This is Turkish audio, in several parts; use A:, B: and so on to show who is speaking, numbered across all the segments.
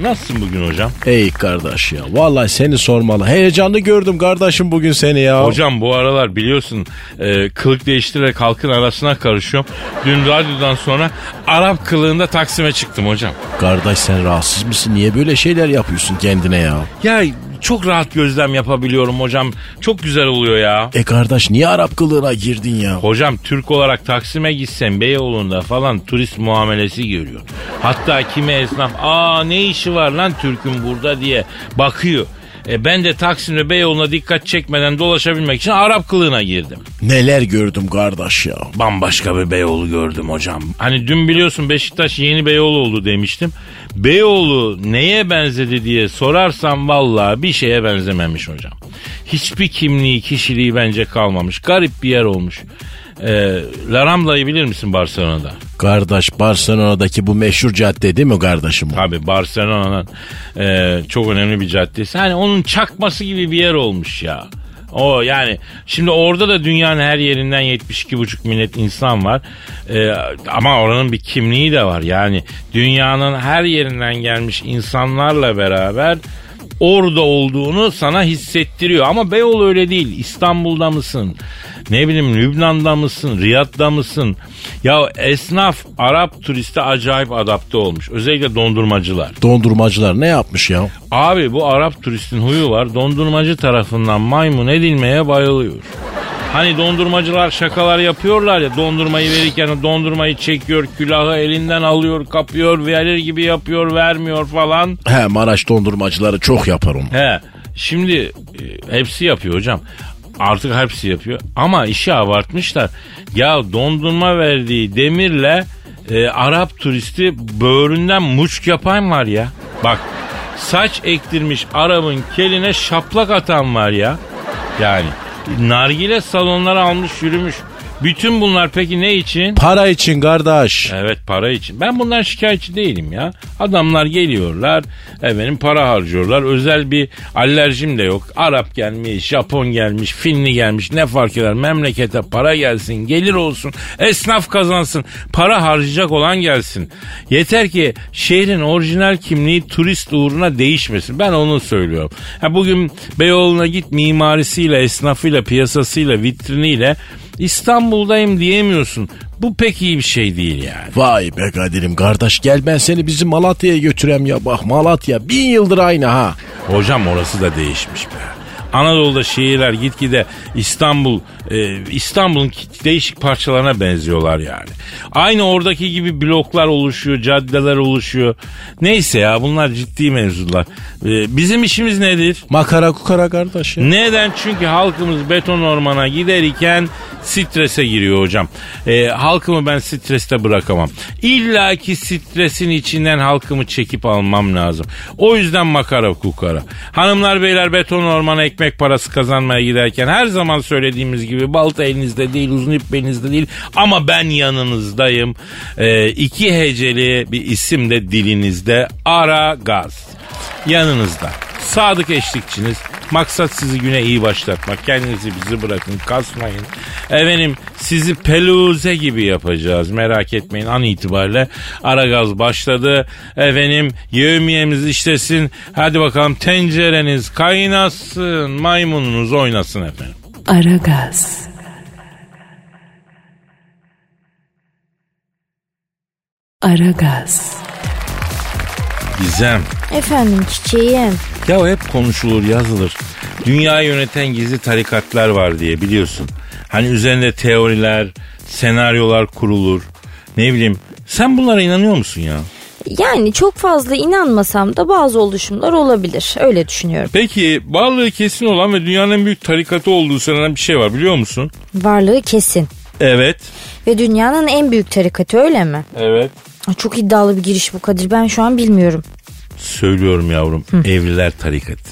A: Nasılsın bugün hocam?
B: Ey kardeş ya. Vallahi seni sormalı. Heyecanlı gördüm kardeşim bugün seni ya.
A: Hocam bu aralar biliyorsun e, kılık değiştirerek halkın arasına karışıyorum. Dün radyodan sonra Arap kılığında Taksim'e çıktım hocam.
B: Kardeş sen rahatsız mısın? Niye böyle şeyler yapıyorsun kendine ya?
A: Ya çok rahat gözlem yapabiliyorum hocam. Çok güzel oluyor ya.
B: E kardeş niye Arap kılığına girdin ya?
A: Hocam Türk olarak Taksim'e gitsen Beyoğlu'nda falan turist muamelesi görüyor. Hatta kimi esnaf aa ne işi var lan Türk'ün burada diye bakıyor. E ben de Taksim'de Beyoğlu'na dikkat çekmeden dolaşabilmek için Arap kılığına girdim.
B: Neler gördüm kardeş ya.
A: Bambaşka bir Beyoğlu gördüm hocam. Hani dün biliyorsun Beşiktaş yeni Beyoğlu oldu demiştim. Beyoğlu neye benzedi diye sorarsam vallahi bir şeye benzememiş hocam. Hiçbir kimliği, kişiliği bence kalmamış. Garip bir yer olmuş. Ee, La Rambla'yı bilir misin Barcelona'da?
B: Kardeş Barcelona'daki bu meşhur cadde değil mi kardeşim?
A: Tabii Barcelona'nın e, çok önemli bir caddesi. Hani onun çakması gibi bir yer olmuş ya. O yani şimdi orada da dünyanın her yerinden 72,5 millet insan var. Ee, ama oranın bir kimliği de var. Yani dünyanın her yerinden gelmiş insanlarla beraber orada olduğunu sana hissettiriyor. Ama Beyoğlu öyle değil. İstanbul'da mısın? Ne bileyim Lübnan'da mısın? Riyad'da mısın? Ya esnaf Arap turiste acayip adapte olmuş. Özellikle dondurmacılar.
B: Dondurmacılar ne yapmış ya?
A: Abi bu Arap turistin huyu var. Dondurmacı tarafından maymun edilmeye bayılıyor. Hani dondurmacılar şakalar yapıyorlar ya dondurmayı verirken dondurmayı çekiyor külahı elinden alıyor kapıyor verir gibi yapıyor vermiyor falan.
B: He Maraş dondurmacıları çok yapar onu.
A: He şimdi e, hepsi yapıyor hocam. Artık hepsi yapıyor ama işi abartmışlar. Ya dondurma verdiği demirle e, Arap turisti böğründen muçk yapan var ya. Bak saç ektirmiş Arap'ın keline şaplak atan var ya. Yani nargile salonları almış yürümüş. Bütün bunlar peki ne için?
B: Para için kardeş.
A: Evet para için. Ben bundan şikayetçi değilim ya. Adamlar geliyorlar. Efendim para harcıyorlar. Özel bir alerjim de yok. Arap gelmiş, Japon gelmiş, Finli gelmiş. Ne fark eder? Memlekete para gelsin, gelir olsun. Esnaf kazansın. Para harcayacak olan gelsin. Yeter ki şehrin orijinal kimliği turist uğruna değişmesin. Ben onu söylüyorum. Ha, bugün Beyoğlu'na git mimarisiyle, esnafıyla, piyasasıyla, vitriniyle İstanbul'dayım diyemiyorsun. Bu pek iyi bir şey değil yani.
B: Vay be Kadir'im kardeş gel ben seni bizim Malatya'ya götürem ya bak Malatya bin yıldır aynı ha.
A: Hocam orası da değişmiş be. Anadolu'da şehirler gitgide İstanbul e, İstanbul'un değişik parçalarına benziyorlar yani. Aynı oradaki gibi bloklar oluşuyor, caddeler oluşuyor. Neyse ya bunlar ciddi mevzular. E, bizim işimiz nedir?
B: Makara kukara kardeş ya.
A: Neden? Çünkü halkımız beton ormana giderken strese giriyor hocam. E, halkımı ben streste bırakamam. İlla ki stresin içinden halkımı çekip almam lazım. O yüzden makara kukara. Hanımlar beyler beton ormana ekmek parası kazanmaya giderken her zaman söylediğimiz gibi balta elinizde değil uzun ip belinizde değil ama ben yanınızdayım. E, iki heceli bir isim de dilinizde Ara Gaz. Yanınızda. Sadık eşlikçiniz. Maksat sizi güne iyi başlatmak. Kendinizi bizi bırakın kasmayın. Efendim sizi peluze gibi yapacağız. Merak etmeyin an itibariyle ara gaz başladı. Efendim yevmiyemiz işlesin. Hadi bakalım tencereniz kaynasın. Maymununuz oynasın efendim.
C: Aragaz. Aragaz.
A: Gizem.
D: Efendim çiçeğim.
A: Ya hep konuşulur yazılır. Dünyayı yöneten gizli tarikatlar var diye biliyorsun. Hani üzerinde teoriler, senaryolar kurulur. Ne bileyim sen bunlara inanıyor musun ya?
D: Yani çok fazla inanmasam da bazı oluşumlar olabilir. Öyle düşünüyorum.
A: Peki varlığı kesin olan ve dünyanın en büyük tarikatı olduğu söylenen bir şey var biliyor musun?
D: Varlığı kesin.
A: Evet.
D: Ve dünyanın en büyük tarikatı öyle mi?
A: Evet.
D: Çok iddialı bir giriş bu Kadir. Ben şu an bilmiyorum.
A: Söylüyorum yavrum. Evliler tarikatı.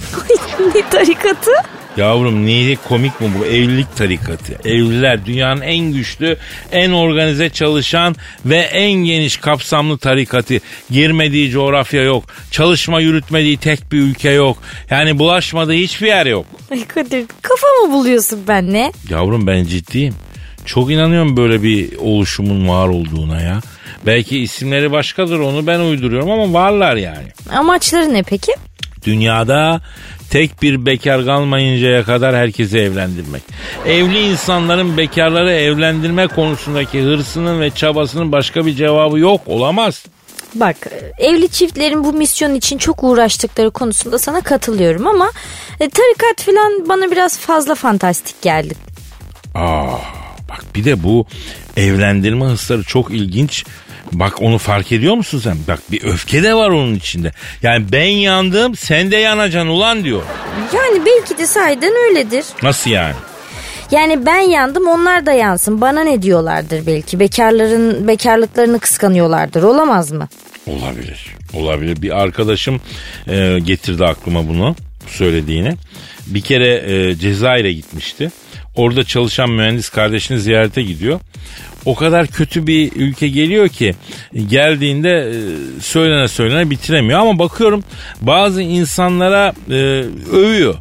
D: ne tarikatı?
A: Yavrum niye komik mi bu evlilik tarikatı? Evliler dünyanın en güçlü, en organize çalışan ve en geniş kapsamlı tarikatı. Girmediği coğrafya yok. Çalışma yürütmediği tek bir ülke yok. Yani bulaşmadığı hiçbir yer yok.
D: Ay Kadir kafa mı buluyorsun benle?
A: Yavrum ben ciddiyim. Çok inanıyorum böyle bir oluşumun var olduğuna ya. Belki isimleri başkadır onu ben uyduruyorum ama varlar yani.
D: Amaçları ne peki?
A: Dünyada tek bir bekar kalmayıncaya kadar herkesi evlendirmek. Evli insanların bekarları evlendirme konusundaki hırsının ve çabasının başka bir cevabı yok olamaz.
D: Bak evli çiftlerin bu misyon için çok uğraştıkları konusunda sana katılıyorum ama e, tarikat falan bana biraz fazla fantastik geldi.
A: Aa, bak bir de bu evlendirme hırsları çok ilginç. Bak onu fark ediyor musun sen? Bak bir öfke de var onun içinde. Yani ben yandım sen de yanacaksın ulan diyor.
D: Yani belki de sahiden öyledir.
A: Nasıl yani?
D: Yani ben yandım onlar da yansın. Bana ne diyorlardır belki. Bekarların bekarlıklarını kıskanıyorlardır. Olamaz mı?
A: Olabilir. Olabilir. Bir arkadaşım e, getirdi aklıma bunu söylediğini. Bir kere e, Cezayir'e gitmişti. Orada çalışan mühendis kardeşini ziyarete gidiyor. O kadar kötü bir ülke geliyor ki geldiğinde e, söylene söylene bitiremiyor. Ama bakıyorum bazı insanlara e, övüyor.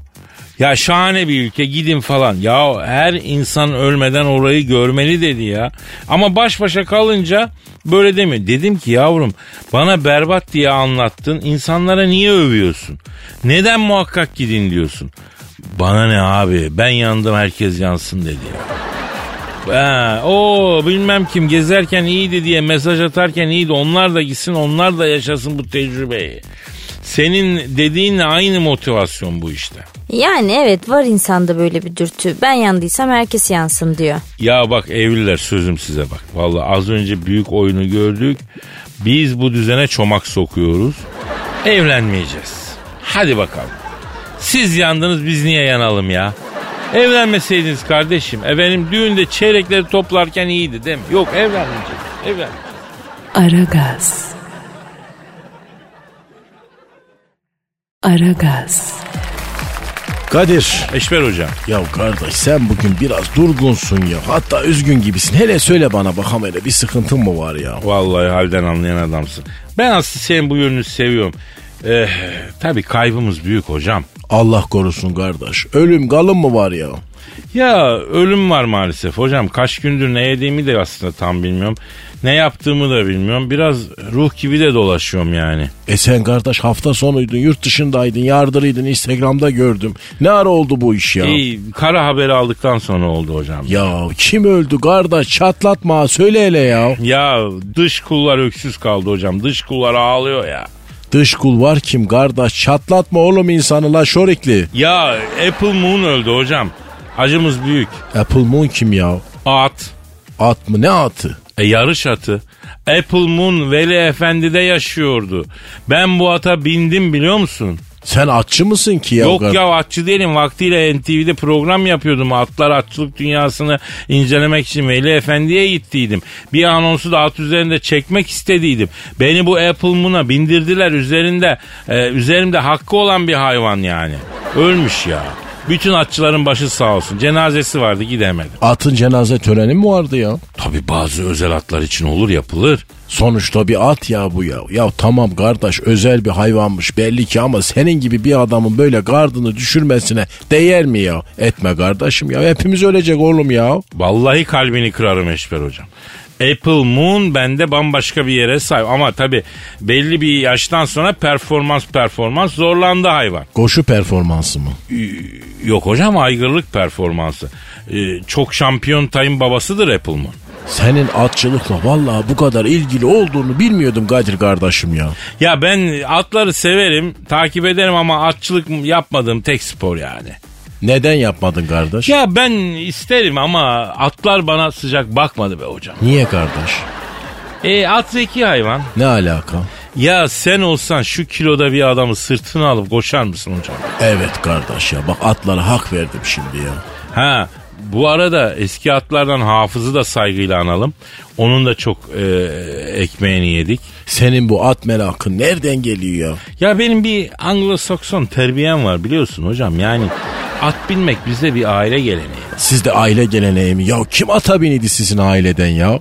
A: Ya şahane bir ülke gidin falan. Ya her insan ölmeden orayı görmeli dedi ya. Ama baş başa kalınca böyle demiyor. Dedim ki yavrum bana berbat diye anlattın. İnsanlara niye övüyorsun? Neden muhakkak gidin diyorsun? Bana ne abi ben yandım herkes yansın dedi ya. Ha, o bilmem kim gezerken iyiydi diye mesaj atarken iyiydi. Onlar da gitsin onlar da yaşasın bu tecrübeyi. Senin dediğinle aynı motivasyon bu işte.
D: Yani evet var insanda böyle bir dürtü. Ben yandıysam herkes yansın diyor.
A: Ya bak evliler sözüm size bak. Vallahi az önce büyük oyunu gördük. Biz bu düzene çomak sokuyoruz. Evlenmeyeceğiz. Hadi bakalım. Siz yandınız biz niye yanalım ya? Evlenmeseydiniz kardeşim. Efendim düğünde çeyrekleri toplarken iyiydi değil mi? Yok evlenmeyeceğiz. Evlenmeyeceğiz.
C: Aragaz. Aragaz.
B: Kadir.
A: Eşber hocam.
B: Ya kardeş sen bugün biraz durgunsun ya. Hatta üzgün gibisin. Hele söyle bana bakalım hele bir sıkıntın mı var ya?
A: Vallahi halden anlayan adamsın. Ben aslında senin bu yönünü seviyorum. Eh, tabii kaybımız büyük hocam.
B: Allah korusun kardeş. Ölüm galım mı var ya?
A: Ya ölüm var maalesef hocam. Kaç gündür ne yediğimi de aslında tam bilmiyorum. Ne yaptığımı da bilmiyorum. Biraz ruh gibi de dolaşıyorum yani.
B: E sen kardeş hafta sonuydun, yurt dışındaydın, yardırıydın, Instagram'da gördüm. Ne ara oldu bu iş ya?
A: İyi, kara haberi aldıktan sonra oldu hocam.
B: Ya kim öldü kardeş çatlatma söyle hele ya.
A: Ya dış kullar öksüz kaldı hocam. Dış kullar ağlıyor ya.
B: Dış kul var kim kardeş çatlatma oğlum insanı la şorikli.
A: Ya Apple Moon öldü hocam. Acımız büyük.
B: Apple Moon kim ya?
A: At.
B: At mı ne atı?
A: E yarış atı. Apple Moon Veli Efendi'de yaşıyordu. Ben bu ata bindim biliyor musun?
B: Sen atçı mısın ki ya?
A: Yok ya atçı değilim. Vaktiyle NTV'de program yapıyordum. Atlar atçılık dünyasını incelemek için Veli Efendi'ye gittiydim. Bir anonsu da at üzerinde çekmek istediydim. Beni bu Apple Moon'a bindirdiler. Üzerinde e, üzerimde hakkı olan bir hayvan yani. Ölmüş ya. Bütün atçıların başı sağ olsun. Cenazesi vardı gidemedim.
B: Atın cenaze töreni mi vardı ya?
A: Tabi bazı özel atlar için olur yapılır.
B: Sonuçta bir at ya bu ya. Ya tamam kardeş özel bir hayvanmış belli ki ama senin gibi bir adamın böyle gardını düşürmesine değer mi ya? Etme kardeşim ya hepimiz ölecek oğlum ya.
A: Vallahi kalbini kırarım Eşber hocam. Apple Moon bende bambaşka bir yere sahip. Ama tabi belli bir yaştan sonra performans performans zorlandı hayvan.
B: Koşu performansı mı?
A: Yok hocam aygırlık performansı. Ee, çok şampiyon tayın babasıdır Apple Moon.
B: Senin atçılıkla vallahi bu kadar ilgili olduğunu bilmiyordum Kadir kardeşim ya.
A: Ya ben atları severim, takip ederim ama atçılık yapmadığım tek spor yani.
B: Neden yapmadın kardeş?
A: Ya ben isterim ama atlar bana sıcak bakmadı be hocam.
B: Niye kardeş?
A: E at zeki hayvan.
B: Ne alaka?
A: Ya sen olsan şu kiloda bir adamı sırtına alıp koşar mısın hocam?
B: Evet kardeş ya bak atlara hak verdim şimdi ya.
A: Ha bu arada eski atlardan hafızı da saygıyla analım. Onun da çok e, ekmeğini yedik.
B: Senin bu at merakın nereden geliyor ya?
A: Ya benim bir Anglo-Sakson terbiyem var biliyorsun hocam. Yani at binmek bize bir aile geleneği.
B: Sizde aile geleneği mi? Ya kim ata binidi sizin aileden ya?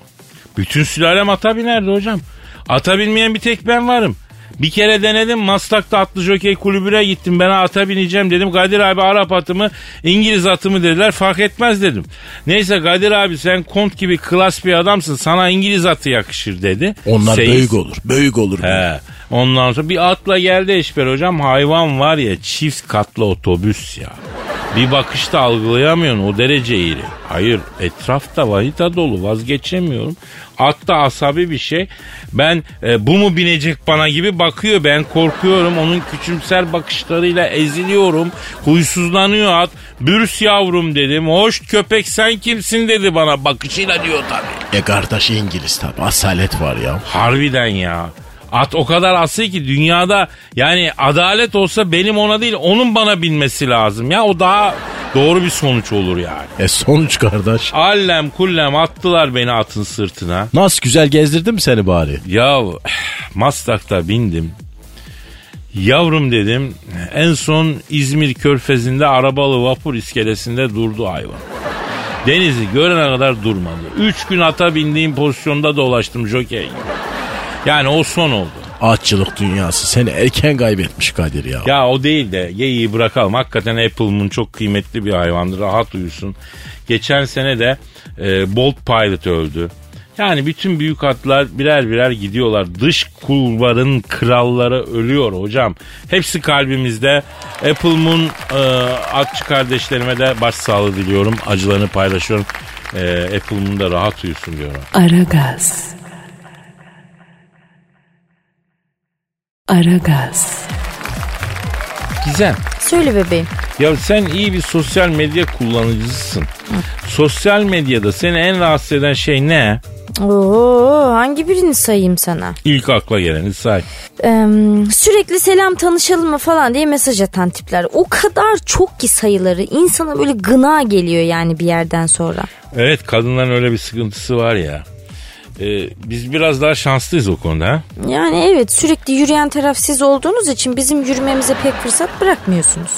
A: Bütün sülalem ata binerdi hocam. Ata binmeyen bir tek ben varım. Bir kere denedim Maslak'ta atlı jokey kulübüne gittim. Ben ata bineceğim dedim. Kadir abi Arap atımı İngiliz atımı dediler fark etmez dedim. Neyse Kadir abi sen kont gibi klas bir adamsın. Sana İngiliz atı yakışır dedi.
B: Onlar
A: Seyis-
B: büyük olur. Büyük olur.
A: He. Ondan sonra bir atla geldi Eşber hocam. Hayvan var ya çift katlı otobüs ya. Bir bakışta algılayamıyorsun o derece iri. Hayır etrafta vahita dolu vazgeçemiyorum. At da asabi bir şey. Ben e, bu mu binecek bana gibi bakıyor. Ben korkuyorum. Onun küçümser bakışlarıyla eziliyorum. Huysuzlanıyor at. Bürs yavrum dedim. Hoş köpek sen kimsin dedi bana. Bakışıyla diyor tabii.
B: E kardeş İngiliz tabi asalet var ya.
A: Harbiden ya. At o kadar asil ki dünyada yani adalet olsa benim ona değil onun bana binmesi lazım ya. O daha doğru bir sonuç olur yani.
B: E sonuç kardeş.
A: Allem kullem attılar beni atın sırtına.
B: Nasıl güzel gezdirdim seni bari?
A: Ya Maslak'ta bindim. Yavrum dedim en son İzmir körfezinde arabalı vapur iskelesinde durdu hayvan. Denizi görene kadar durmadı. Üç gün ata bindiğim pozisyonda dolaştım jokey gibi. Yani o son oldu.
B: Atçılık dünyası seni erken kaybetmiş Kadir ya.
A: Ya o değil de geyiği bırakalım. Hakikaten Apple'ın çok kıymetli bir hayvandır. Rahat uyusun. Geçen sene de e, Bolt Pilot öldü. Yani bütün büyük atlar birer birer gidiyorlar. Dış kulvarın kralları ölüyor hocam. Hepsi kalbimizde. Apple Moon e, atçı kardeşlerime de başsağlığı diliyorum. Acılarını paylaşıyorum. E, Apple Moon da rahat uyusun diyorum.
C: Aragaz. Aragaz.
A: Gizem.
D: Söyle bebeğim.
A: Ya sen iyi bir sosyal medya kullanıcısısın. Sosyal medyada seni en rahatsız eden şey ne?
D: Oo, hangi birini sayayım sana?
A: İlk akla geleni say.
D: Ee, sürekli selam tanışalım mı falan diye mesaj atan tipler. O kadar çok ki sayıları insana böyle gına geliyor yani bir yerden sonra.
A: Evet kadınların öyle bir sıkıntısı var ya. Ee, biz biraz daha şanslıyız o konuda. ha?
D: Yani evet sürekli yürüyen taraf siz olduğunuz için bizim yürümemize pek fırsat bırakmıyorsunuz.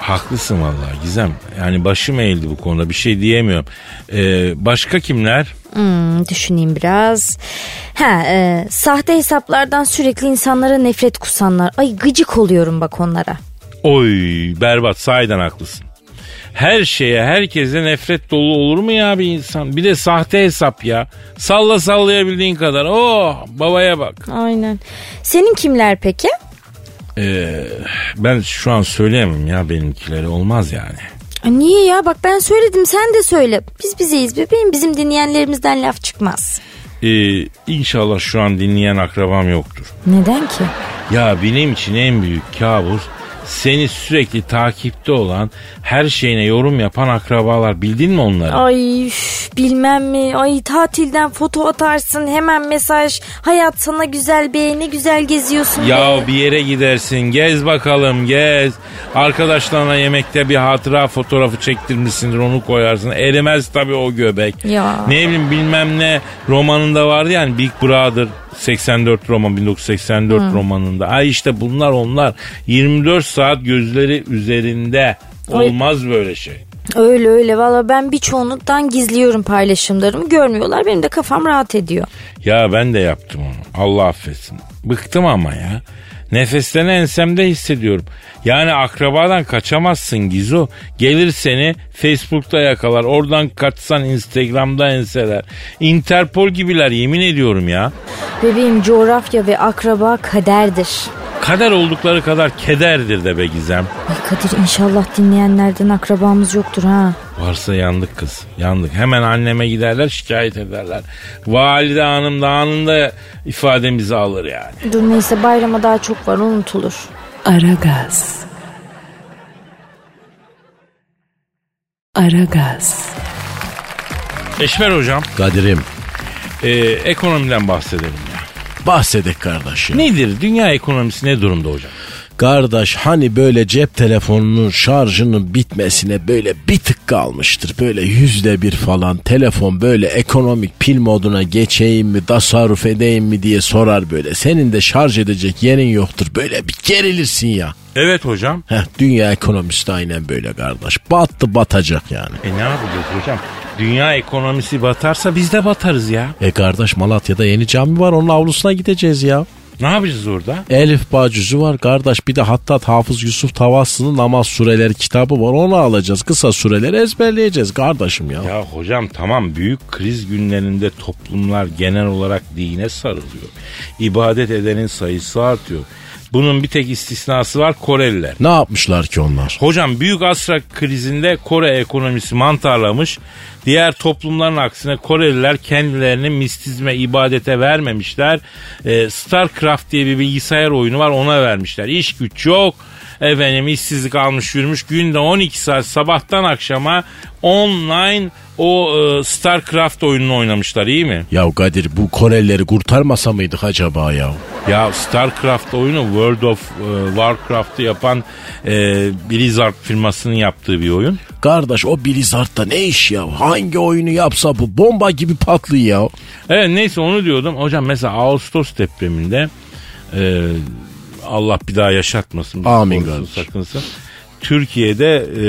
A: Haklısın vallahi Gizem. Yani başım eğildi bu konuda bir şey diyemiyorum. Ee, başka kimler?
D: Hmm, düşüneyim biraz. Ha, e, sahte hesaplardan sürekli insanlara nefret kusanlar. Ay gıcık oluyorum bak onlara.
A: Oy berbat sahiden haklısın. Her şeye herkese nefret dolu olur mu ya bir insan? Bir de sahte hesap ya. Salla sallayabildiğin kadar. Oh babaya bak.
D: Aynen. Senin kimler peki?
A: Ee, ben şu an söyleyemem ya benimkileri olmaz yani.
D: Niye ya bak ben söyledim sen de söyle. Biz bizeyiz bebeğim bizim dinleyenlerimizden laf çıkmaz.
A: Ee, inşallah şu an dinleyen akrabam yoktur.
D: Neden ki?
A: Ya benim için en büyük kabus seni sürekli takipte olan her şeyine yorum yapan akrabalar bildin mi onları?
D: Ay üf, bilmem mi? Ay tatilden foto atarsın hemen mesaj. Hayat sana güzel be ne güzel geziyorsun be.
A: Ya bir yere gidersin gez bakalım gez. Arkadaşlarına yemekte bir hatıra fotoğrafı çektirmişsindir onu koyarsın. Erimez tabii o göbek.
D: Ya.
A: Ne bileyim bilmem ne romanında vardı yani Big Brother 84 roman 1984 romanında. Ay işte bunlar onlar 24 saat gözleri üzerinde.
D: Ay.
A: Olmaz böyle şey.
D: Öyle öyle valla ben birçoğunluktan gizliyorum paylaşımlarımı görmüyorlar benim de kafam rahat ediyor.
A: Ya ben de yaptım onu. Allah affetsin. Bıktım ama ya. Nefeslerini ensemde hissediyorum. Yani akrabadan kaçamazsın Gizo. Gelir seni Facebook'ta yakalar. Oradan kaçsan Instagram'da enseler. Interpol gibiler yemin ediyorum ya.
D: Bebeğim coğrafya ve akraba kaderdir.
A: Kader oldukları kadar kederdir de be Gizem.
D: Ay Kadir inşallah dinleyenlerden akrabamız yoktur ha.
A: Varsa yandık kız. Yandık. Hemen anneme giderler şikayet ederler. Valide hanım da anında ifademizi alır yani.
D: Dur neyse bayrama daha çok var unutulur.
C: Aragaz. Aragaz.
A: Eşmer hocam
B: Kadir'im
A: e, ekonomiden bahsedelim ya.
B: bahsedek kardeşim.
A: Nedir? Dünya ekonomisi ne durumda hocam?
B: Kardeş hani böyle cep telefonunun şarjının bitmesine böyle bir tık kalmıştır. Böyle yüzde bir falan telefon böyle ekonomik pil moduna geçeyim mi tasarruf edeyim mi diye sorar böyle. Senin de şarj edecek yerin yoktur böyle bir gerilirsin ya.
A: Evet hocam.
B: Heh, dünya ekonomisi de aynen böyle kardeş. Battı batacak yani.
A: E ne yapacağız hocam? Dünya ekonomisi batarsa biz de batarız ya.
B: E kardeş Malatya'da yeni cami var onun avlusuna gideceğiz ya.
A: Ne yapacağız orada?
B: Elif Bacüzü var kardeş bir de Hattat Hafız Yusuf Tavassı'nın namaz sureleri kitabı var onu alacağız. Kısa sureleri ezberleyeceğiz kardeşim ya.
A: Ya hocam tamam büyük kriz günlerinde toplumlar genel olarak dine sarılıyor. İbadet edenin sayısı artıyor. Bunun bir tek istisnası var Koreliler.
B: Ne yapmışlar ki onlar?
A: Hocam büyük asra krizinde Kore ekonomisi mantarlamış. Diğer toplumların aksine Koreliler kendilerini mistizme, ibadete vermemişler. Ee, Starcraft diye bir bilgisayar oyunu var ona vermişler. İş güç yok. Efendim işsizlik almış yürümüş. Günde 12 saat sabahtan akşama online o e, Starcraft oyununu oynamışlar iyi mi?
B: Ya Kadir bu Korelileri kurtarmasa mıydık acaba ya?
A: Ya StarCraft oyunu World of e, Warcraft'ı yapan e, Blizzard firmasının yaptığı bir oyun.
B: Kardeş o Blizzard'da ne iş ya? Hangi oyunu yapsa bu bomba gibi patlıyor ya.
A: Evet neyse onu diyordum. Hocam mesela Ağustos depreminde e, Allah bir daha yaşatmasın.
B: Amin
A: sakınsın. Türkiye'de e,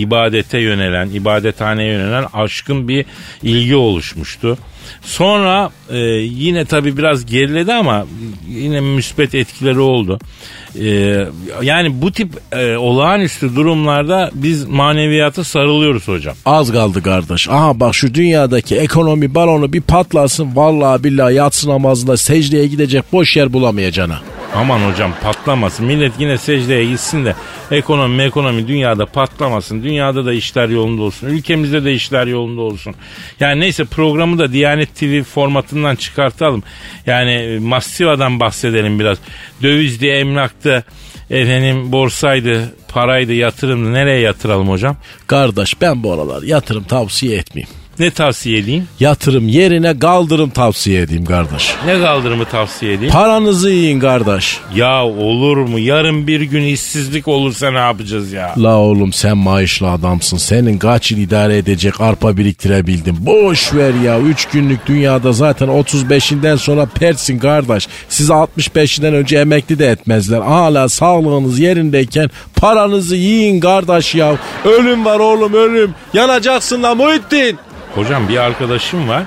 A: ibadete yönelen, ibadethaneye yönelen aşkın bir ilgi oluşmuştu. Sonra e, yine tabii biraz geriledi ama yine müspet etkileri oldu. E, yani bu tip e, olağanüstü durumlarda biz maneviyata sarılıyoruz hocam.
B: Az kaldı kardeş. Aha bak şu dünyadaki ekonomi balonu bir patlasın. Vallahi billahi yatsı namazında secdeye gidecek boş yer bulamayacağına.
A: Aman hocam patlamasın. Millet yine secdeye gitsin de ekonomi ekonomi dünyada patlamasın. Dünyada da işler yolunda olsun. Ülkemizde de işler yolunda olsun. Yani neyse programı da Diyanet TV formatından çıkartalım. Yani e, Mastiva'dan bahsedelim biraz. Dövizdi, emlaktı, efendim borsaydı, paraydı, yatırımdı. Nereye yatıralım hocam?
B: Kardeş ben bu aralar yatırım tavsiye etmeyeyim.
A: Ne tavsiye edeyim?
B: Yatırım yerine kaldırım tavsiye edeyim kardeş.
A: Ne kaldırımı tavsiye edeyim?
B: Paranızı yiyin kardeş.
A: ya olur mu? Yarın bir gün işsizlik olursa ne yapacağız ya?
B: La oğlum sen maaşlı adamsın. Senin kaç yıl idare edecek arpa biriktirebildin. Boş ver ya. 3 günlük dünyada zaten 35'inden sonra persin kardeş. Sizi 65'inden önce emekli de etmezler. Hala sağlığınız yerindeyken paranızı yiyin kardeş ya. Ölüm var oğlum ölüm. Yanacaksın la Muhittin.
A: Hocam bir arkadaşım var.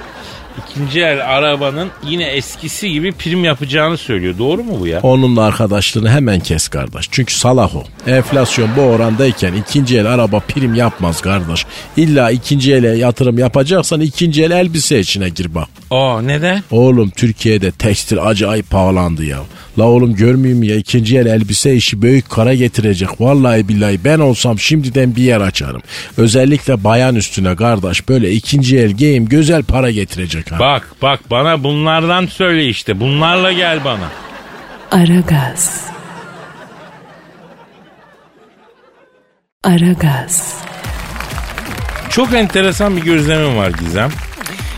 A: İkinci el arabanın yine eskisi gibi prim yapacağını söylüyor. Doğru mu bu ya?
B: Onunla arkadaşlığını hemen kes kardeş. Çünkü salak o. Enflasyon bu orandayken ikinci el araba prim yapmaz kardeş. İlla ikinci ele yatırım yapacaksan ikinci el elbise içine gir bak.
A: Aa neden?
B: Oğlum Türkiye'de tekstil acayip pahalandı ya. La oğlum görmeyeyim ya ikinci el elbise işi büyük kara getirecek. Vallahi billahi ben olsam şimdiden bir yer açarım. Özellikle bayan üstüne kardeş böyle ikinci el giyim güzel para getirecek ha.
A: Bak bak bana bunlardan söyle işte. Bunlarla gel bana.
C: Aragaz. Aragaz.
A: Çok enteresan bir gözlemim var Gizem.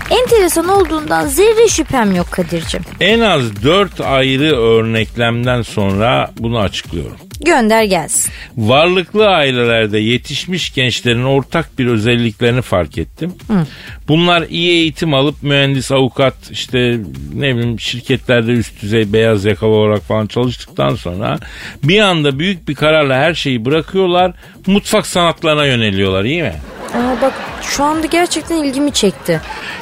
D: Enteresan olduğundan zerre şüphem yok Kadir'cim.
A: En az dört ayrı örneklemden sonra bunu açıklıyorum.
D: Gönder gelsin.
A: Varlıklı ailelerde yetişmiş gençlerin ortak bir özelliklerini fark ettim. Bunlar iyi eğitim alıp mühendis, avukat, işte ne bileyim şirketlerde üst düzey beyaz yakalı olarak falan çalıştıktan sonra bir anda büyük bir kararla her şeyi bırakıyorlar. Mutfak sanatlarına yöneliyorlar iyi mi?
D: Aa bak şu anda gerçekten ilgimi çekti.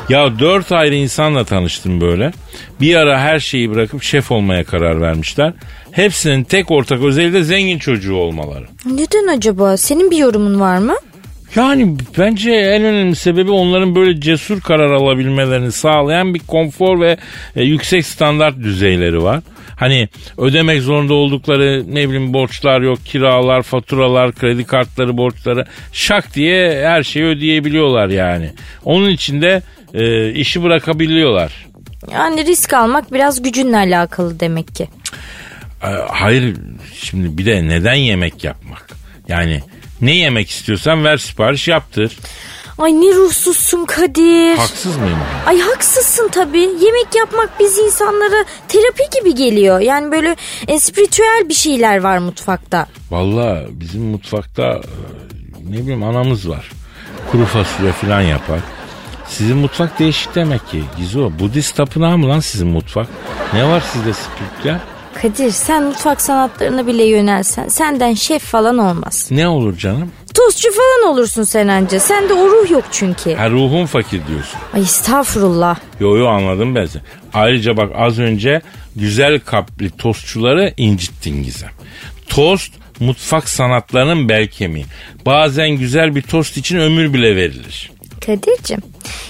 A: Ya dört ayrı insanla tanıştım böyle. Bir ara her şeyi bırakıp şef olmaya karar vermişler. Hepsinin tek ortak özelliği de zengin çocuğu olmaları.
D: Neden acaba? Senin bir yorumun var mı?
A: Yani bence en önemli sebebi onların böyle cesur karar alabilmelerini sağlayan bir konfor ve e, yüksek standart düzeyleri var. Hani ödemek zorunda oldukları ne bileyim borçlar yok, kiralar, faturalar, kredi kartları, borçları şak diye her şeyi ödeyebiliyorlar yani. Onun için de e, işi bırakabiliyorlar.
D: Yani risk almak biraz gücünle alakalı demek ki.
A: E, hayır şimdi bir de neden yemek yapmak? Yani ne yemek istiyorsan ver sipariş yaptır.
D: Ay ne ruhsuzsun Kadir.
A: Haksız mıyım?
D: Ay haksızsın tabii. Yemek yapmak biz insanlara terapi gibi geliyor. Yani böyle espritüel bir şeyler var mutfakta.
A: Valla bizim mutfakta e, ne bileyim anamız var. Kuru fasulye falan yapar. Sizin mutfak değişik demek ki Gizo. Budist tapınağı mı lan sizin mutfak? Ne var sizde spiritüel?
D: Kadir sen mutfak sanatlarına bile yönelsen senden şef falan olmaz.
A: Ne olur canım?
D: Tostçu falan olursun sen anca. Sende o ruh yok çünkü.
A: Ha ruhum fakir diyorsun.
D: Ay estağfurullah.
A: Yo yo anladım ben seni. Ayrıca bak az önce güzel kalpli tostçuları incittin Gizem. Tost mutfak sanatlarının bel kemiği. Bazen güzel bir tost için ömür bile verilir.
D: Kadir'cim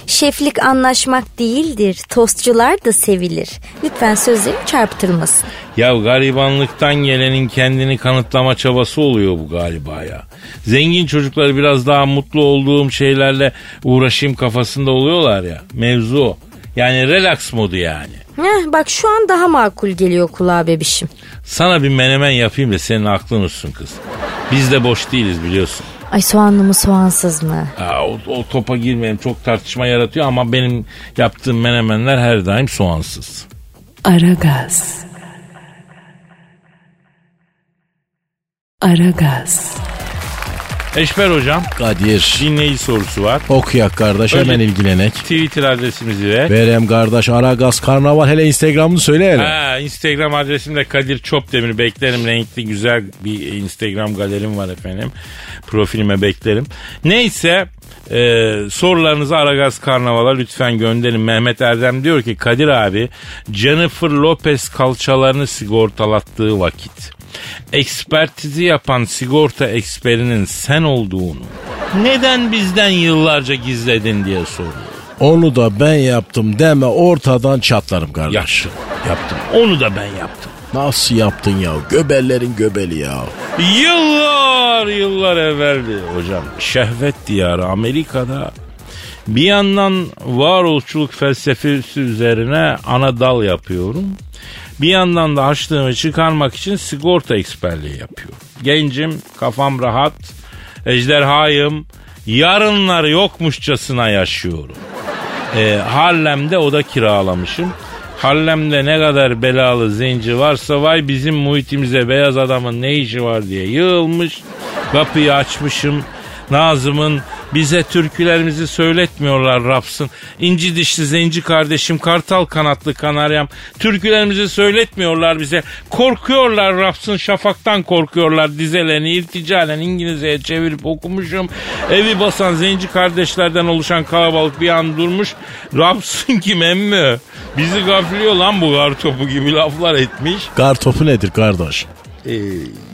D: şeflik anlaşmak değildir. Tostçular da sevilir. Lütfen sözlerim çarpıtılmasın.
A: Ya garibanlıktan gelenin kendini kanıtlama çabası oluyor bu galiba ya. Zengin çocuklar biraz daha mutlu olduğum şeylerle uğraşayım kafasında oluyorlar ya. Mevzu o. Yani relax modu yani.
D: Heh, bak şu an daha makul geliyor kulağa bebişim.
A: Sana bir menemen yapayım da senin aklın olsun kız. Biz de boş değiliz biliyorsun.
D: Ay soğanlı mı soğansız mı?
A: Ha, o, o topa girmeyelim çok tartışma yaratıyor ama benim yaptığım menemenler her daim soğansız.
C: Aragaz. Aragaz.
A: Eşber hocam
B: Kadir.
A: dinleyici sorusu var.
B: Okuyak kardeş
A: Önce-
B: hemen ilgilenek.
A: Twitter adresimizi ver.
B: Verem kardeş Aragaz Karnaval hele Instagram'ını söyle hele.
A: Ha, Instagram adresim de Kadir Çopdemir. Beklerim renkli güzel bir Instagram galerim var efendim. Profilime beklerim. Neyse e, sorularınızı Aragaz Karnaval'a lütfen gönderin. Mehmet Erdem diyor ki Kadir abi Jennifer Lopez kalçalarını sigortalattığı vakit ekspertizi yapan sigorta eksperinin sen olduğunu neden bizden yıllarca gizledin diye soruyor.
B: Onu da ben yaptım deme ortadan çatlarım kardeş.
A: Yaptım, yaptım. Onu da ben yaptım.
B: Nasıl yaptın ya? Göbellerin göbeli ya.
A: Yıllar yıllar evveldi hocam. Şehvet diyarı Amerika'da bir yandan varoluşçuluk felsefesi üzerine ana dal yapıyorum. Bir yandan da açlığımı çıkarmak için sigorta eksperliği yapıyorum. Gencim, kafam rahat, ejderhayım, yarınlar yokmuşçasına yaşıyorum. E, Harlem'de oda kiralamışım. Harlem'de ne kadar belalı zenci varsa vay bizim muhitimize beyaz adamın ne işi var diye yığılmış. Kapıyı açmışım. Nazım'ın bize türkülerimizi söyletmiyorlar Raps'ın. İnci dişli zenci kardeşim, kartal kanatlı kanaryam. Türkülerimizi söyletmiyorlar bize. Korkuyorlar Raps'ın şafaktan korkuyorlar. Dizelerini irticalen İngilizceye çevirip okumuşum. Evi basan zenci kardeşlerden oluşan kalabalık bir an durmuş. Raps'ın kim emmi? Bizi gafiliyor lan bu gar topu gibi laflar etmiş.
B: Gar topu nedir kardeş?
A: Ee,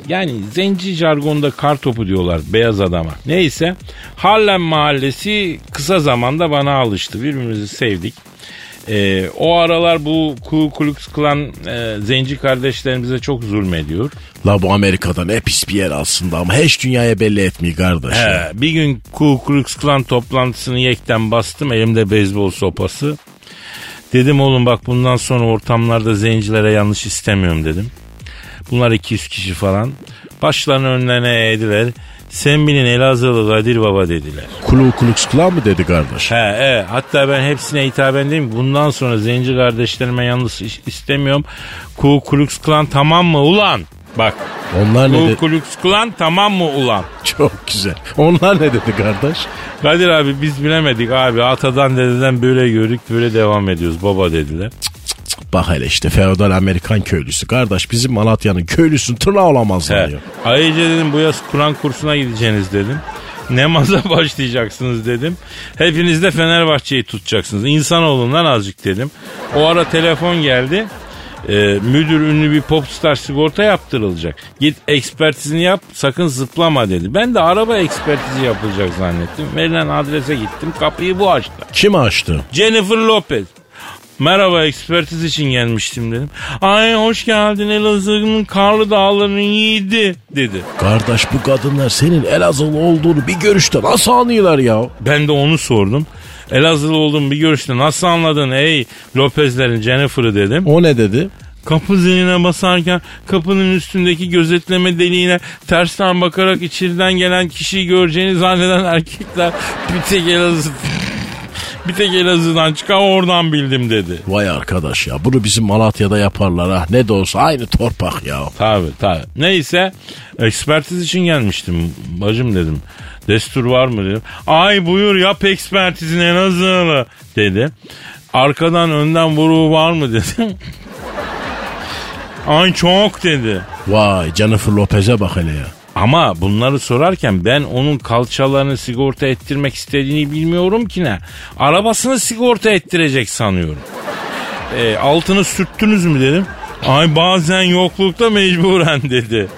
A: yani zenci jargonda kar topu diyorlar beyaz adama. Neyse Harlem mahallesi kısa zamanda bana alıştı. Birbirimizi sevdik. Ee, o aralar bu Ku Klux Klan e, zenci kardeşlerimize çok zulmediyor.
B: La bu Amerika'da ne pis bir yer aslında ama hiç dünyaya belli etmiyor kardeş.
A: He, bir gün Ku Klux Klan toplantısını yekten bastım elimde beyzbol sopası. Dedim oğlum bak bundan sonra ortamlarda zencilere yanlış istemiyorum dedim. Bunlar 200 kişi falan. Başlarını önlerine eğdiler. Sen bilin Elazığlı Kadir Baba dediler.
B: Kulu Klan mı dedi kardeş?
A: He, he. Hatta ben hepsine hitaben dedim bundan sonra zenci kardeşlerime yalnız istemiyorum. Ku Klux Klan tamam mı ulan? Bak.
B: Onlar ne dedi?
A: Klux Klan tamam mı ulan?
B: Çok güzel. Onlar ne dedi kardeş?
A: Kadir abi biz bilemedik abi. Atadan dededen böyle gördük böyle devam ediyoruz baba dediler.
B: Bak hele işte feodal Amerikan köylüsü. Kardeş bizim Malatya'nın köylüsün tırnağı olamazlar
A: He.
B: ya.
A: Ayrıca dedim bu yaz Kur'an kursuna gideceğiniz dedim. Namaza başlayacaksınız dedim. Hepiniz de Fenerbahçe'yi tutacaksınız. İnsanoğlundan azıcık dedim. O ara telefon geldi. e, müdür ünlü bir popstar sigorta yaptırılacak. Git ekspertizini yap sakın zıplama dedi. Ben de araba ekspertizi yapılacak zannettim. Verilen adrese gittim kapıyı bu açtı.
B: Kim açtı?
A: Jennifer Lopez. Merhaba ekspertiz için gelmiştim dedim. Ay hoş geldin Elazığ'ın karlı dağlarının yiğidi dedi.
B: Kardeş bu kadınlar senin Elazığlı olduğunu bir görüşte nasıl anlıyorlar ya?
A: Ben de onu sordum. Elazığlı olduğumu bir görüşte nasıl anladın ey Lopez'lerin Jennifer'ı dedim.
B: O ne dedi?
A: Kapı ziline basarken kapının üstündeki gözetleme deliğine tersten bakarak içeriden gelen kişiyi göreceğini zanneden erkekler bir tek Elazığ bir tek Elazığ'dan çıkan oradan bildim dedi.
B: Vay arkadaş ya bunu bizim Malatya'da yaparlar ha. Ne de olsa aynı torpak ya.
A: Tabi tabi. Neyse ekspertiz için gelmiştim bacım dedim. Destur var mı dedim. Ay buyur yap ekspertizin Elazığlı dedi. Arkadan önden vuruğu var mı dedim. Ay çok dedi.
B: Vay Jennifer Lopez'e bak hele ya.
A: Ama bunları sorarken ben onun kalçalarını sigorta ettirmek istediğini bilmiyorum ki ne. Arabasını sigorta ettirecek sanıyorum. E, altını sürttünüz mü dedim. Ay bazen yoklukta mecburen dedi.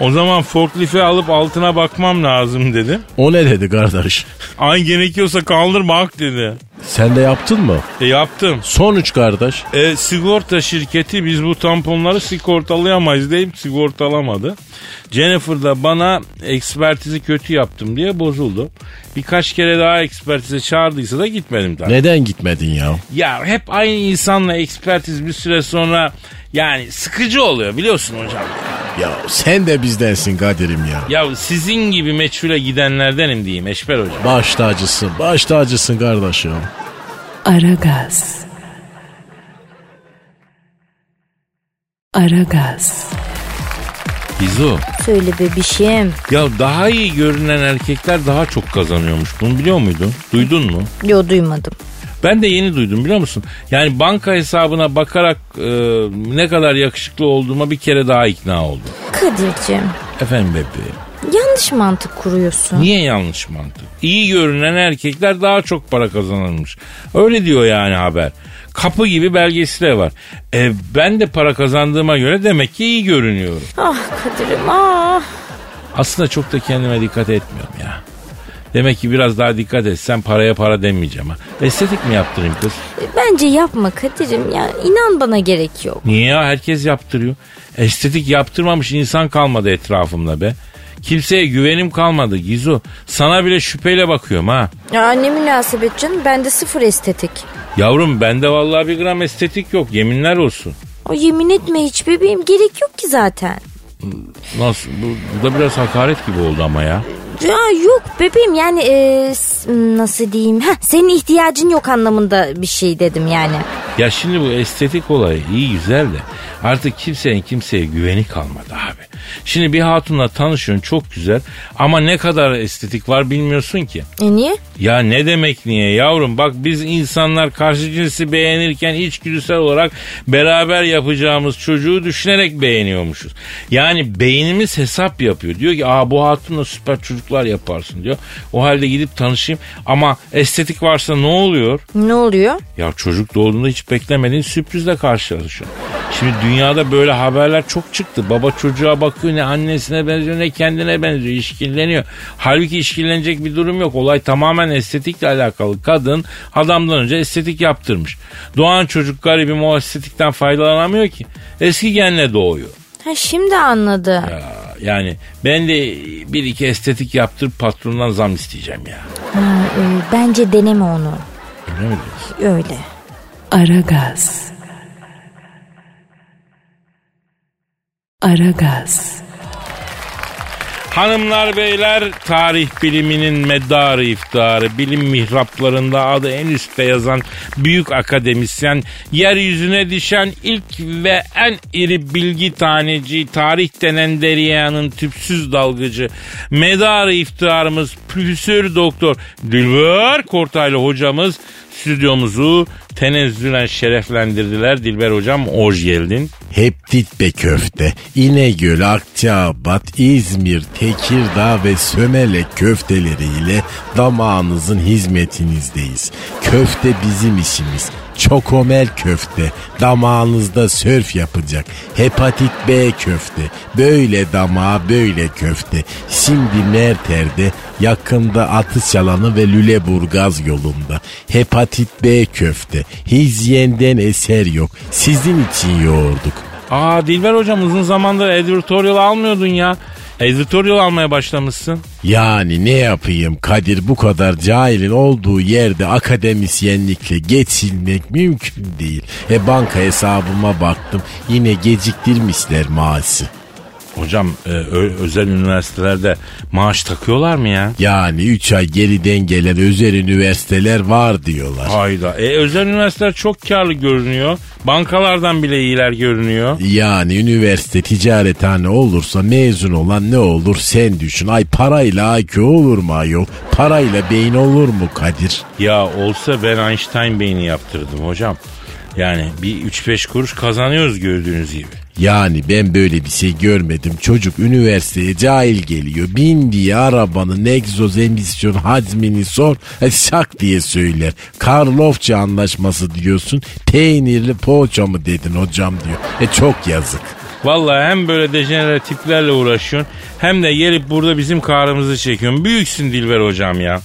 A: O zaman forklifti alıp altına bakmam lazım dedi.
B: O ne dedi kardeş?
A: Ay gerekiyorsa kaldır bak dedi.
B: Sen de yaptın mı?
A: E yaptım.
B: Sonuç kardeş.
A: E, sigorta şirketi biz bu tamponları sigortalayamayız deyip sigortalamadı. Jennifer da bana ekspertizi kötü yaptım diye bozuldu. Birkaç kere daha ekspertize çağırdıysa da gitmedim tabii.
B: Neden gitmedin ya?
A: Ya hep aynı insanla ekspertiz bir süre sonra yani sıkıcı oluyor biliyorsun hocam.
B: Ya sen de bizdensin Kadir'im ya.
A: Ya sizin gibi meçhule gidenlerdenim diyeyim Eşber hocam.
B: Baş tacısın, baş tacısın kardeşim.
C: Aragaz. Aragaz.
A: Bizo.
D: Söyle bebişim.
A: Ya daha iyi görünen erkekler daha çok kazanıyormuş. Bunu biliyor muydun? Duydun mu?
D: Yo duymadım.
A: Ben de yeni duydum biliyor musun? Yani banka hesabına bakarak e, ne kadar yakışıklı olduğuma bir kere daha ikna oldum.
D: Kadir'cim
A: Efendim bebeğim.
D: yanlış mantık kuruyorsun.
A: Niye yanlış mantık? İyi görünen erkekler daha çok para kazanırmış. Öyle diyor yani haber. Kapı gibi belgesi de var. E, ben de para kazandığıma göre demek ki iyi görünüyorum.
D: Ah Kadir'im ah.
A: Aslında çok da kendime dikkat etmiyorum ya. Demek ki biraz daha dikkat etsem paraya para demeyeceğim ha. Estetik mi yaptırayım kız?
D: Bence yapma Kadir'im ya inan bana gerek yok.
A: Niye ya? Herkes yaptırıyor. Estetik yaptırmamış insan kalmadı etrafımda be. Kimseye güvenim kalmadı Gizu. Sana bile şüpheyle bakıyorum ha.
D: Ya ne münasebet canım bende sıfır estetik.
A: Yavrum bende vallahi bir gram estetik yok yeminler olsun.
D: O yemin etme hiç bebeğim gerek yok ki zaten.
A: Nasıl? Bu, bu da biraz hakaret gibi oldu ama ya.
D: Ya yok bebeğim yani e, nasıl diyeyim Heh, senin ihtiyacın yok anlamında bir şey dedim yani.
A: Ya şimdi bu estetik olayı iyi güzel de artık kimsenin kimseye güveni kalmadı abi. Şimdi bir hatunla tanışıyorsun çok güzel ama ne kadar estetik var bilmiyorsun ki.
D: E niye?
A: Ya ne demek niye yavrum bak biz insanlar karşı cinsi beğenirken içgüdüsel olarak beraber yapacağımız çocuğu düşünerek beğeniyormuşuz. Yani beynimiz hesap yapıyor. Diyor ki aa bu hatunla süper çocuklar yaparsın diyor. O halde gidip tanışayım ama estetik varsa ne oluyor?
D: Ne oluyor?
A: Ya çocuk doğduğunda hiç beklemediğin sürprizle karşılaşıyor. Şimdi dünyada böyle haberler çok çıktı. Baba çocuğa bakıyor ne annesine benziyor ne kendine benziyor. İşkilleniyor. Halbuki işkillenecek bir durum yok. Olay tamamen estetikle alakalı. Kadın adamdan önce estetik yaptırmış. Doğan çocuk garibim o estetikten faydalanamıyor ki. Eski genle doğuyor.
D: Ha şimdi anladım.
A: Ya, yani ben de bir iki estetik yaptırıp patrondan zam isteyeceğim ya.
D: Ha, e, bence deneme onu.
A: Öyle mi diyorsun?
D: Öyle.
C: Aragaz. Aragaz.
A: Hanımlar beyler tarih biliminin meddarı iftarı. Bilim mihraplarında adı en üstte yazan büyük akademisyen yeryüzüne düşen ilk ve en iri bilgi taneci tarih denen deryanın tüpsüz dalgıcı medarı iftiharımız Profesör Doktor Dilber Kortaylı hocamız stüdyomuzu tenezzülen şereflendirdiler. Dilber hocam hoş geldin.
B: Heptit be köfte, İnegöl, Akçabat, İzmir, Tekirdağ ve Sömelek köfteleriyle damağınızın hizmetinizdeyiz. Köfte bizim işimiz. Çokomel köfte, damağınızda sörf yapacak. Hepatit B köfte, böyle damağa böyle köfte. Şimdi Merter'de yakında atış alanı ve Lüleburgaz yolunda. Hepatit B köfte, hizyenden eser yok. Sizin için yoğurduk.
A: Aa Dilber hocam uzun zamandır editorial almıyordun ya. Editorial almaya başlamışsın.
B: Yani ne yapayım Kadir bu kadar cahilin olduğu yerde akademisyenlikle geçilmek mümkün değil. E banka hesabıma baktım yine geciktirmişler maaşı.
A: Hocam e, özel üniversitelerde maaş takıyorlar mı ya?
B: Yani 3 ay geriden gelen özel üniversiteler var diyorlar.
A: Hayda. E, özel üniversiteler çok karlı görünüyor. Bankalardan bile iyiler görünüyor.
B: Yani üniversite ticarethane olursa mezun olan ne olur sen düşün. Ay parayla IQ olur mu ayol? Parayla beyin olur mu Kadir?
A: Ya olsa ben Einstein beyni yaptırdım hocam. Yani bir 3-5 kuruş kazanıyoruz gördüğünüz gibi.
B: Yani ben böyle bir şey görmedim. Çocuk üniversiteye cahil geliyor. Bindiği arabanın egzoz emisyon hacmini sor. E, şak diye söyler. Karlofça anlaşması diyorsun. Peynirli poğaça mı dedin hocam diyor. E çok yazık.
A: Vallahi hem böyle dejenere tiplerle uğraşıyorsun hem de gelip burada bizim karımızı çekiyorsun. Büyüksün Dilber hocam ya.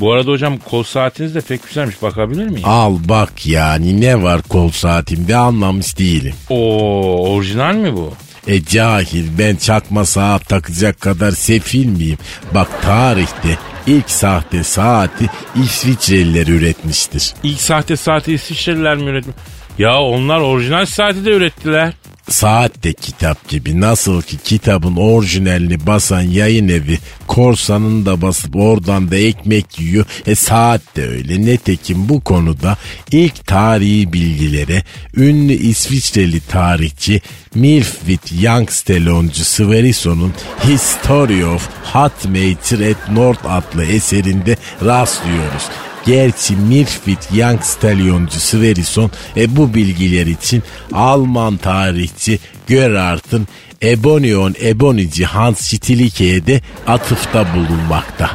A: Bu arada hocam kol saatiniz de pek güzelmiş bakabilir miyim?
B: Al bak yani ne var kol saatimde anlamış değilim.
A: Oo orijinal mi bu?
B: E cahil ben çakma saat takacak kadar sefil miyim? Bak tarihte ilk sahte saati İsviçreliler üretmiştir.
A: İlk sahte saati İsviçreliler mi üretmiş? Ya onlar orijinal saati de ürettiler.
B: Saat de kitap gibi nasıl ki kitabın orijinalini basan yayın evi korsanın da basıp oradan da ekmek yiyor. E saat de öyle. Netekim bu konuda ilk tarihi bilgilere ünlü İsviçreli tarihçi Milfwit Youngsteloncu Sverrison'un History of Hot Matter at North adlı eserinde rastlıyoruz. Gerçi Mirfit Young Stallioncu Sverison e, bu bilgiler için Alman tarihçi Gerhard'ın Ebonion Ebonici Hans Stillike'ye de atıfta bulunmakta.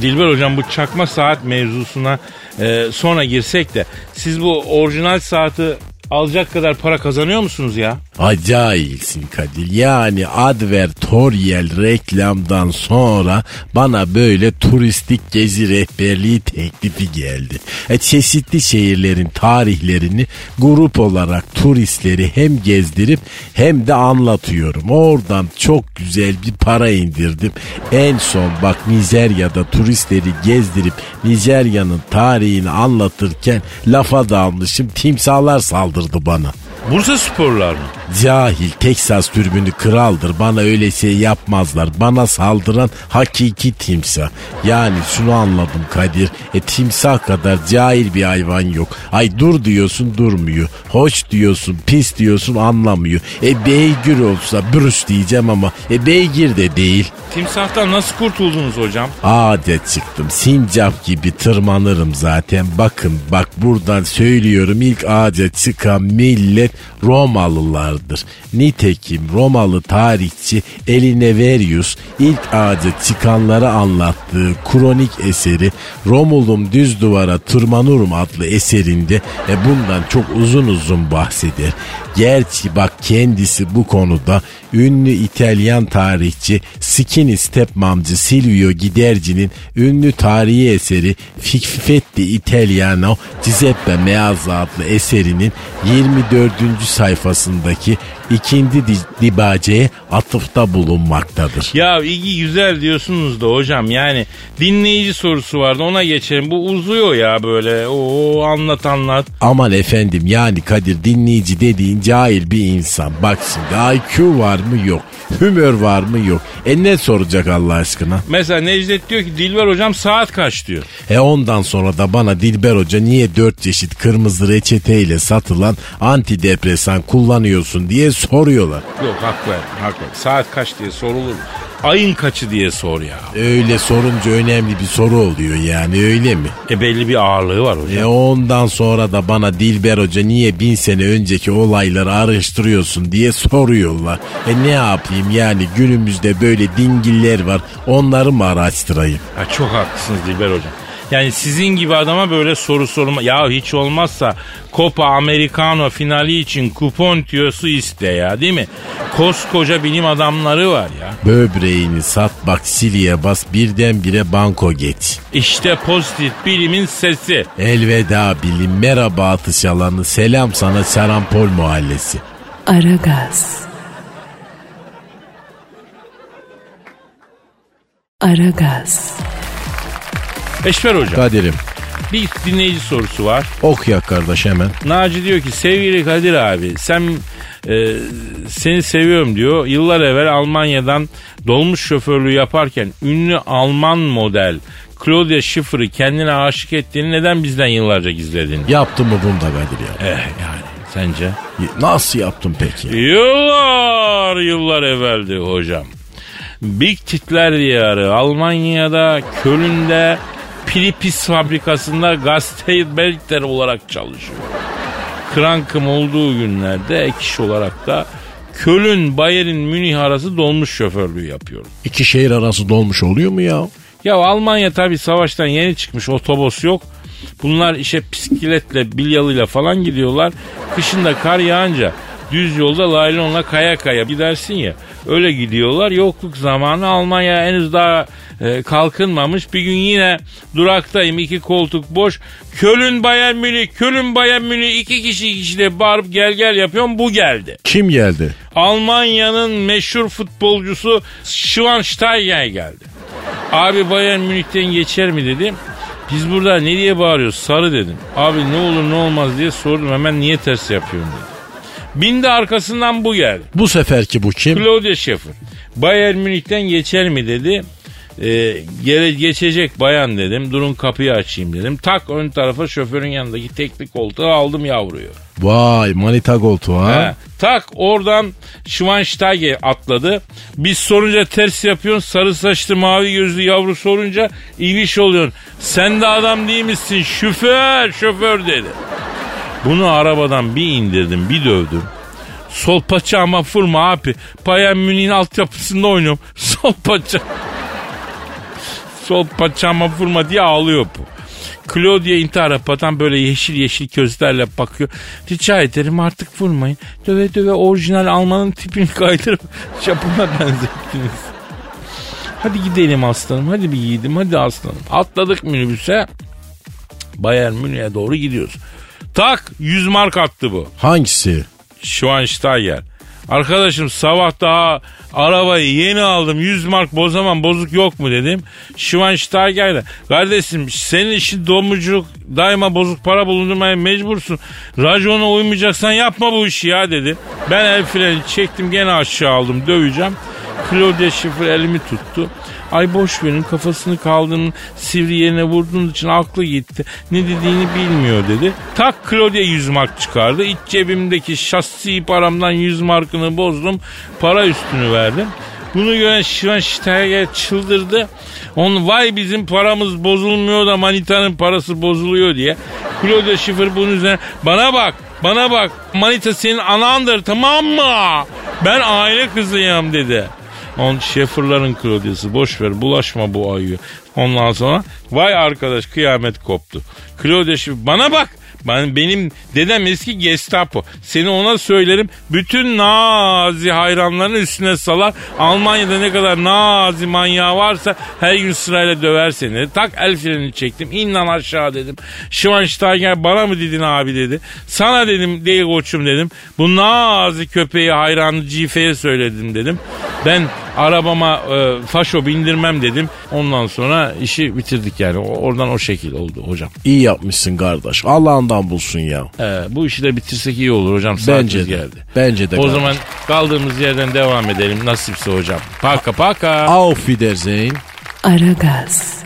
A: Dilber hocam bu çakma saat mevzusuna e, sonra girsek de siz bu orijinal saati alacak kadar para kazanıyor musunuz ya?
B: Acayipsin Kadir. Yani advertorial reklamdan sonra bana böyle turistik gezi rehberliği teklifi geldi. E, çeşitli şehirlerin tarihlerini grup olarak turistleri hem gezdirip hem de anlatıyorum. Oradan çok güzel bir para indirdim. En son bak Nijerya'da turistleri gezdirip Nijerya'nın tarihini anlatırken lafa dalmışım. Timsahlar saldırdı bana.
A: Bursa sporlar mı?
B: Cahil Teksas türbünü kraldır. Bana öyle şey yapmazlar. Bana saldıran hakiki timsah. Yani şunu anladım Kadir. E timsah kadar cahil bir hayvan yok. Ay dur diyorsun durmuyor. Hoş diyorsun pis diyorsun anlamıyor. E beygir olsa brüş diyeceğim ama e beygir de değil.
A: Timsahtan nasıl kurtuldunuz hocam?
B: Adet çıktım. Sincap gibi tırmanırım zaten. Bakın bak buradan söylüyorum ilk ağaca çıkan millet Romalılardır. Nitekim Romalı tarihçi Elineverius ilk ağaca çıkanları anlattığı kronik eseri Romulum Düz Duvara Tırmanırım adlı eserinde e bundan çok uzun uzun bahseder. Gerçi bak kendisi bu konuda ünlü İtalyan tarihçi Skinny Stepmamcı Silvio Giderci'nin ünlü tarihi eseri Fiffetti Italiano Giuseppe Meazza adlı eserinin 24. sayfasındaki ikinci di- dibaceye atıfta bulunmaktadır.
A: Ya ilgi güzel diyorsunuz da hocam yani dinleyici sorusu vardı ona geçelim. Bu uzuyor ya böyle. Oo anlat anlat.
B: Aman efendim yani Kadir dinleyici dediğin cahil bir insan. Bak şimdi IQ var mı yok. Hümör var mı yok. E ne soracak Allah aşkına?
A: Mesela Necdet diyor ki Dilber hocam saat kaç diyor.
B: E ondan sonra da bana Dilber Hoca niye dört çeşit kırmızı reçeteyle satılan antidepresan kullanıyorsun diye soruyorlar.
A: Yok haklı haklı. Saat kaç diye sorulur. Ayın kaçı diye sor ya.
B: Öyle sorunca önemli bir soru oluyor yani öyle mi?
A: E belli bir ağırlığı var hocam.
B: E ondan sonra da bana Dilber Hoca niye bin sene önceki olayları araştırıyorsun diye soruyorlar. E ne yapayım yani günümüzde böyle dingiller var onları mı araştırayım?
A: Ha, çok haklısınız Dilber hocam. Yani sizin gibi adama böyle soru sorma. Ya hiç olmazsa Copa Americano finali için kupon tüyosu iste ya değil mi? Koskoca bilim adamları var ya.
B: Böbreğini sat bak siliye bas birdenbire banko get.
A: İşte pozitif bilimin sesi.
B: Elveda bilim merhaba atış alanı selam sana Serampol mahallesi.
C: Aragaz. Aragaz.
A: Eşver hocam
B: Kadir'im
A: bir dinleyici sorusu var.
B: ok ya kardeş hemen.
A: Naci diyor ki sevgili Kadir abi sen e, seni seviyorum diyor. Yıllar evvel Almanya'dan dolmuş şoförlüğü yaparken ünlü Alman model Claudia Schiffer'ı kendine aşık ettiğini neden bizden yıllarca gizledin?
B: Yaptın mı bunu da Kadir ya?
A: Eh yani sence?
B: Nasıl yaptın peki?
A: Yıllar yıllar evveldi hocam. Big Titler diyarı Almanya'da Köln'de Pilipis fabrikasında Gasteibergter olarak çalışıyor. Krankım olduğu günlerde ek iş olarak da Köln, Bayern, Münih arası dolmuş şoförlüğü yapıyorum.
B: İki şehir arası dolmuş oluyor mu ya?
A: Ya Almanya tabii savaştan yeni çıkmış otobüs yok. Bunlar işe bisikletle, bilyalıyla falan gidiyorlar. Kışında kar yağınca düz yolda laylonla kaya kaya gidersin ya. Öyle gidiyorlar. Yokluk zamanı Almanya henüz daha e, kalkınmamış. Bir gün yine duraktayım. iki koltuk boş. Kölün Bayern Münih, Kölün Bayern Münih iki kişi kişide bağırıp gel gel yapıyorum. Bu geldi.
B: Kim geldi?
A: Almanya'nın meşhur futbolcusu Schweinsteiger geldi. Abi Bayern Münih'ten geçer mi dedim. Biz burada ne diye bağırıyoruz sarı dedim. Abi ne olur ne olmaz diye sordum hemen niye ters yapıyorsun dedi. Bindi arkasından bu geldi.
B: Bu seferki bu kim?
A: Claudia Schiffer. Bayern Münih'ten geçer mi dedi. Ee, gere, geçecek bayan dedim. Durun kapıyı açayım dedim. Tak ön tarafa şoförün yanındaki teknik koltuğu aldım yavruyu.
B: Vay manita koltuğu ha.
A: He. Tak oradan Schweinsteiger atladı. Biz sorunca ters yapıyorsun. Sarı saçlı mavi gözlü yavru sorunca iliş oluyorsun. Sen de adam değil misin? Şoför şoför dedi. Bunu arabadan bir indirdim bir dövdüm. Sol paçağıma vurma abi. Bayern Münih'in altyapısında oynuyorum. Sol paça. Sol paçağıma vurma diye ağlıyor bu. Claudia intihar yapan böyle yeşil yeşil gözlerle bakıyor. Rica ederim artık vurmayın. Döve döve orijinal Almanın tipini kaydırıp Japon'a benzettiniz. Hadi gidelim aslanım. Hadi bir yiğidim. Hadi aslanım. Atladık minibüse. Bayern Münih'e doğru gidiyoruz. Tak 100 mark attı bu.
B: Hangisi?
A: Schweinsteiger. Arkadaşım sabah daha arabayı yeni aldım 100 mark bozamam bozuk yok mu dedim. Schweinsteiger de kardeşim senin işin domuzculuk daima bozuk para bulundurmaya mecbursun. Racona uymayacaksan yapma bu işi ya dedi. Ben el freni çektim gene aşağı aldım döveceğim. Claudia Schiffer elimi tuttu. Ay boş verin kafasını kaldığının sivri yerine vurduğun için aklı gitti. Ne dediğini bilmiyor dedi. Tak Claudia 100 mark çıkardı. İç cebimdeki şahsi paramdan 100 markını bozdum. Para üstünü verdim. Bunu gören Schweinsteiger çıldırdı. On vay bizim paramız bozulmuyor da manitanın parası bozuluyor diye. Claudia Schiffer bunun üzerine bana bak bana bak manita senin anandır tamam mı? Ben aile kızıyım dedi. On Şefirlerin Claudia'sı boş ver bulaşma bu ayı. Ondan sonra vay arkadaş kıyamet koptu. Schiffer bana bak ben benim dedem eski Gestapo. Seni ona söylerim. Bütün Nazi hayranlarının üstüne salar. Almanya'da ne kadar Nazi manyağı varsa her gün sırayla döver seni. Tak el frenini çektim. İn lan aşağı dedim. Schweinsteiger bana mı dedin abi dedi. Sana dedim değil koçum dedim. Bu Nazi köpeği hayranı Cife'ye söyledim dedim. Ben arabama e, faşo bindirmem dedim. Ondan sonra işi bitirdik yani. Oradan o şekil oldu hocam.
B: İyi yapmışsın kardeş. Allah'ından bulsun ya.
A: Ee, bu işi de bitirsek iyi olur hocam.
B: Bence de.
A: geldi.
B: Bence de.
A: O
B: kardeş.
A: zaman kaldığımız yerden devam edelim nasipse hocam. Paka paka.
B: Auf Wiedersehen.
C: Aragaz.